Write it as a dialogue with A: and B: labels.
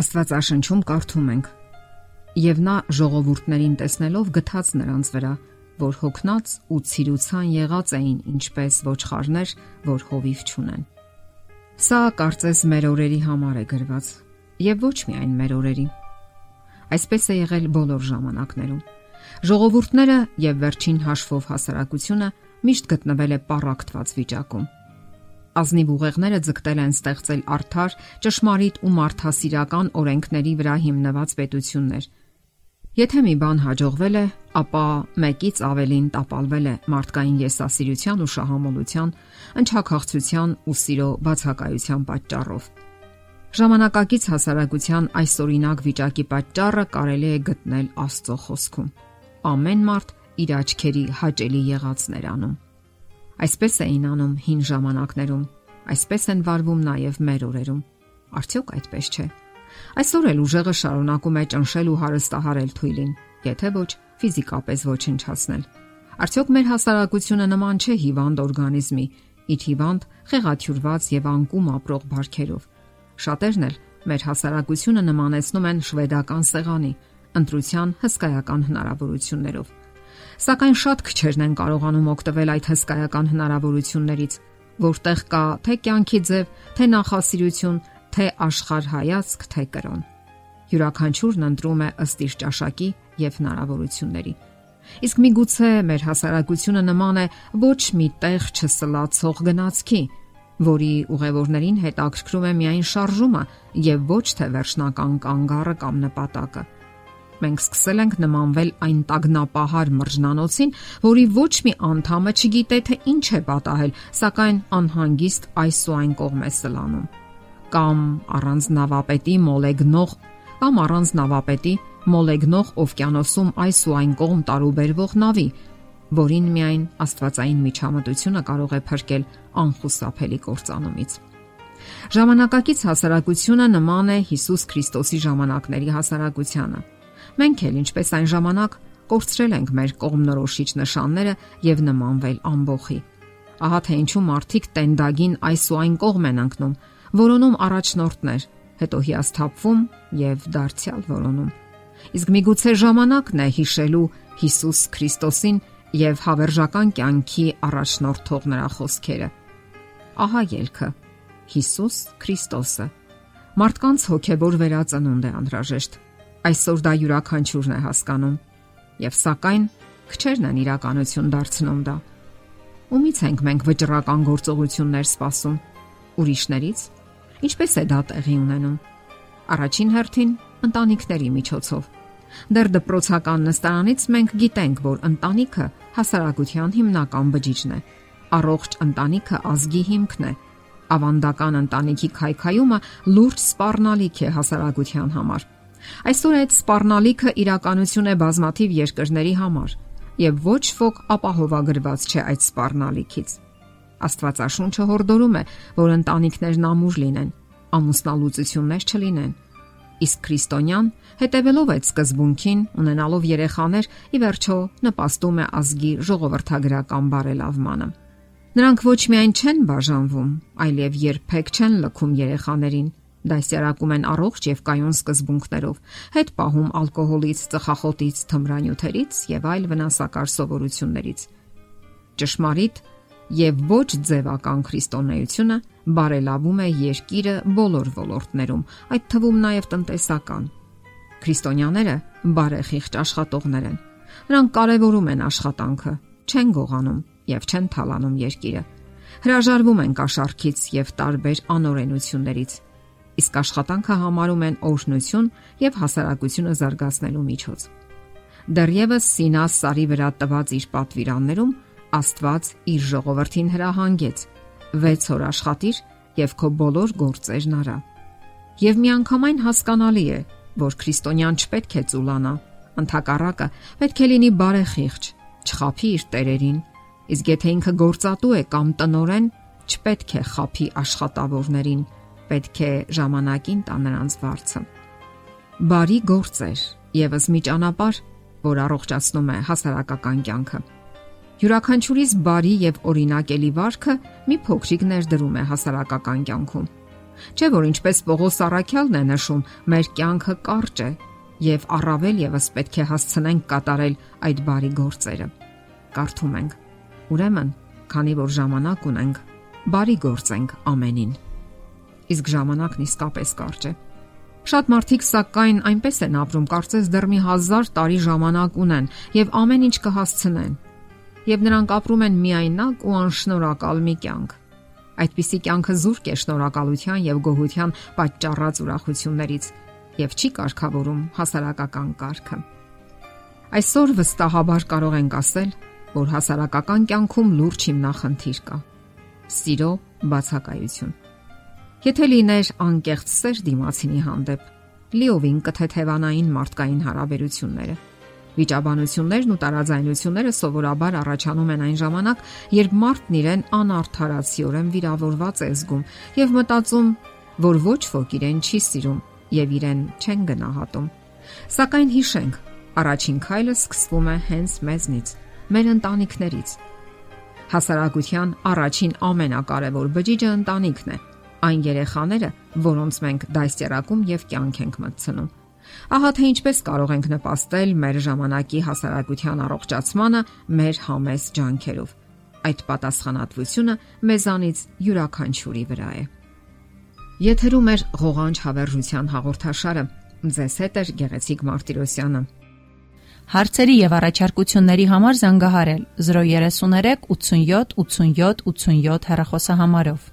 A: Աստվածաշնչում կարդում ենք. Եվ նա ժողովուրդներին տեսնելով գթած նրանց վրա, որ հոգնած ու ցիրուցան եղած էին ինչպես ոչխարներ, որ հովիվ չունեն։ Սա կարծես մեր օրերի համար է գրված, եւ ոչ միայն մեր օրերի։ Այսպես է եղել բոլոր ժամանակներում։ Ժողովուրդները եւ վերջին հաշվով հասարակությունը միշտ գտնվել է պարակտված վիճակում Ազնիվ ուղեղները ձգտել են ստեղծել արդար, ճշմարիտ ու մարդասիրական օրենքների վրա հիմնված պետություններ։ Եթե մի բան հաջողվել է, ապա մեկից ավելին տապալվել է մարդկային եսասիրության ու շահամոլության, ընչակաղցության ու սիրո բացակայության պատճառով։ Ժամանակակից հասարակության այսօրինակ վիճակի պատճառը կարելի է գտնել Աստծո խոսքում։ Ամեն մարդ իր աչքերի հաճելի եղածներ անում։ Այսպես էին անում հին ժամանակներում, այսպես են վարվում նաև մեր օրերում։ Արդյոք այդպես չէ։ Այսօր էլ ուժեղը շարունակում է ճնշել ու հարստահարել թույլին, եթե ոչ ֆիզիկապես ոչնչացնել։ Արդյոք մեր հասարակությունը նման չէ հիվանդ օրգանիզմի, իր հիվանդ, խեղաթյուրված եւ անկում ապրող բարքերով։ Շատերն էլ մեր հասարակությունը նմանեցնում են շվեդական սեղանի, ընտրության հսկայական հնարավորություններով Սակայն շատ քչերն են կարողանում օգտվել այդ հսկայական հնարավորություններից, որտեղ կա թե կյանքի ձև, թե նախասիրություն, թե աշխարհ հայացք, թե կրոն։ Յուրաքանչյուրն ընտրում է ըստ իր ճաշակի եւ հնարավորությունների։ Իսկ միգուցե մեր հասարակությունը նման է ոչ մի տեղ չսլացող գնացքի, որի ուղևորներին հետաքրքրում է միայն շարժումը եւ ոչ թե վերջնական կանգառը կամ նպատակը մենք սկսել ենք նմանվել այն տագնապահար մրջնանոցին, որի ոչ մի անդամը չգիտե թե ինչ է պատահել, սակայն անհանգիստ այս ու այն կողմ է սլանում։ Կամ առանց նավապետի մոլեգնող, կամ առանց նավապետի մոլեգնող օվկիանոսում այս ու այն կողմ տարուբերվող նավի, որին միայն աստվածային միջամտությունը կարող է փրկել անխուսափելի կործանումից։ Ժամանակակից հասարակությունը նման է Հիսուս Քրիստոսի ժամանակների հասարակությանը։ Մենք էլ ինչպես այն ժամանակ կորցրել ենք մեր կողմնորոշիչ նշանները եւ նմանվել ամբողի։ Ահա թե ինչու մարդիկ տենդագին այս ու այն կողմ են ընկնում, որոնում առաջնորդներ, հետո հիասթափվում եւ դարձյալ որոնում։ Իսկ միգուցե ժամանակն է հիշելու Հիսուս Քրիստոսին եւ հավերժական կյանքի առաջնորդող նրա խոսքերը։ Ահա ելքը. Հիսուս Քրիստոսը մարդկանց հոգեվոր վերածնունդ է անհրաժեշտ Այսօր դա յուրաքանչյուրն է հասկանում եւ սակայն քչերն են իրականություն դարձնում դա։ Ումից ենք մենք վճռական գործողություններ սպասում ուրիշներից։ Ինչպես է դա տեղի ունենում։ Առաջին հերթին ընտանիքների միջոցով։ Դեռ դպրոցական նստարանից մենք գիտենք, որ ընտանիքը հասարակության հիմնական բջիջն է։ Առողջ ընտանիքը ազգի հիմքն է։ Ավանդական ընտանիքի քայքայումը լուրջ սպառնալիք է հասարակության համար Այսօր այդ սպառնալիքը իրականություն է բազմաթիվ երկրների համար եւ ոչ ոք ապահովագրված չէ այդ սպառնալիքից։ Աստվածաշունչը հորդորում է, որ ընտանիքներն ամուր լինեն, ամուսնալուծություններ չլինեն։ Իսկ քրիստոնյան, հետևելով այդ սկզբունքին, ունենալով երեխաներ, ի վերջո նպաստում է ազգի ժողովրդագրական բարելավմանը։ Նրանք ոչ միայն չեն բաժանվում, այլև երբեք չեն լքում երեխաներին, Դասյարակում են առողջ եւ կայուն սկզբունքներով, հետ պահում ալկոհոլից, ծխախոտից, թմրանյութերից եւ այլ վնասակար սովորություններից։ Ճշմարիտ եւ ոչ ձևական քրիստոնեությունը բարելավում է երկիրը բոլոր ոլորտներում, այդ թվում նաեւ տնտեսական։ Քրիստոնյաները բարեխիղճ աշխատողներ են։ Նրանք կարևորում են աշխատանքը, չեն գողանում եւ չեն թալանում երկիրը։ Հրաժարվում են կաշառքից եւ տարբեր անօրենություններից իսկ աշխատանքը համարում են օրհնություն եւ հասարակությունը զարգացնելու միջոց։ Դեռևս Սինաս սարի վրա տված իր պատվիրաններում Աստված իր ժողովրդին հրահանգեց. 6 օր աշխատիր եւ քո բոլոր գործերն արա։ Եվ միանգամայն հասկանալի է, որ քրիստոնյան չպետք է ծուլանա, ընդհակառակը պետք է լինի բարեխիղճ, չխափի իր տերերին, իսկ եթե ինքը գործատու է կամ տնորեն, չպետք է խափի աշխատավորներին պետք է ժամանակին տա նրանց վարձը։ Բարի գործեր եւս մի ճանապարհ, որ առողջացնում է հասարակական կյանքը։ Յուրաքանչյուրիս բարի եւ օրինակելի վարքը մի փոքրիկ ներդրում է հասարակական կյանքում։ Չէ որ ինչպես Պողոս Արաքյալն է նշում, մեր կյանքը կարճ է եւ առավել եւս պետք է հասցնենք կատարել այդ բարի գործերը։ Կարդում ենք. Ուրեմն, քանի որ ժամանակ ունենք, բարի գործենք ամենին։ Իսկ ժամանակն իսկապես կարճ է։ Շատ մարդիկ սակայն այնպես են ապրում, կարծես դեռ մի հազար տարի ժամանակ ունեն եւ ամեն ինչ կհասցնեն։ Եվ նրանք ապրում են միայնակ ու անշնորհակալ մի կյանք։ Այդպիսի կյանքը զուրկ է շնորհակալության եւ գոհության պատճառած ուրախություններից եւ չի կարգավորում հասարակական կարգը։ Այսօր վստահաբար կարող ենք ասել, որ հասարակական կյանքում լուրջ հիմնախնդիր կա։ Սիրո բացակայություն։ Եթե լիներ անկեղծ սեր դիմացինի հանդեպ, լիովին կթեթևանային մարդկային հարաբերությունները Վիճաբանություններն ու տարաձայնությունները սովորաբար առաջանում են այն ժամանակ, երբ մարդն իրեն անարթարացիորեն վիրավորված է զգում եւ մտածում, որ ոչ ոք իրեն չի սիրում եւ իրեն չեն գնահատում։ Սակայն հիշենք, առաջին քայլը սկսվում է հենց մեզնից, մեր ընտանիքներից։ Հասարակության առաջին ամենակարևոր բջիջը ընտանիքն է։ Այն երեխաները, որոնց մենք դաստիարակում եւ կյանք ենք մտցնում։ Ահա թե ինչպես կարող ենք նպաստել մեր ժամանակի հասարակության առողջացմանը մեր համես ջանքերով։ Այդ պատասխանատվությունը մեզանից յուրաքանչյուրի վրա է։ Եթերում է ղողանջ հավերժության հաղորդաշարը։ Ձեզ հետ է Գեղեցիկ Մարտիրոսյանը։
B: Հարցերի եւ առաջարկությունների համար զանգահարել 033 87 87 87 հեռախոսահամարով։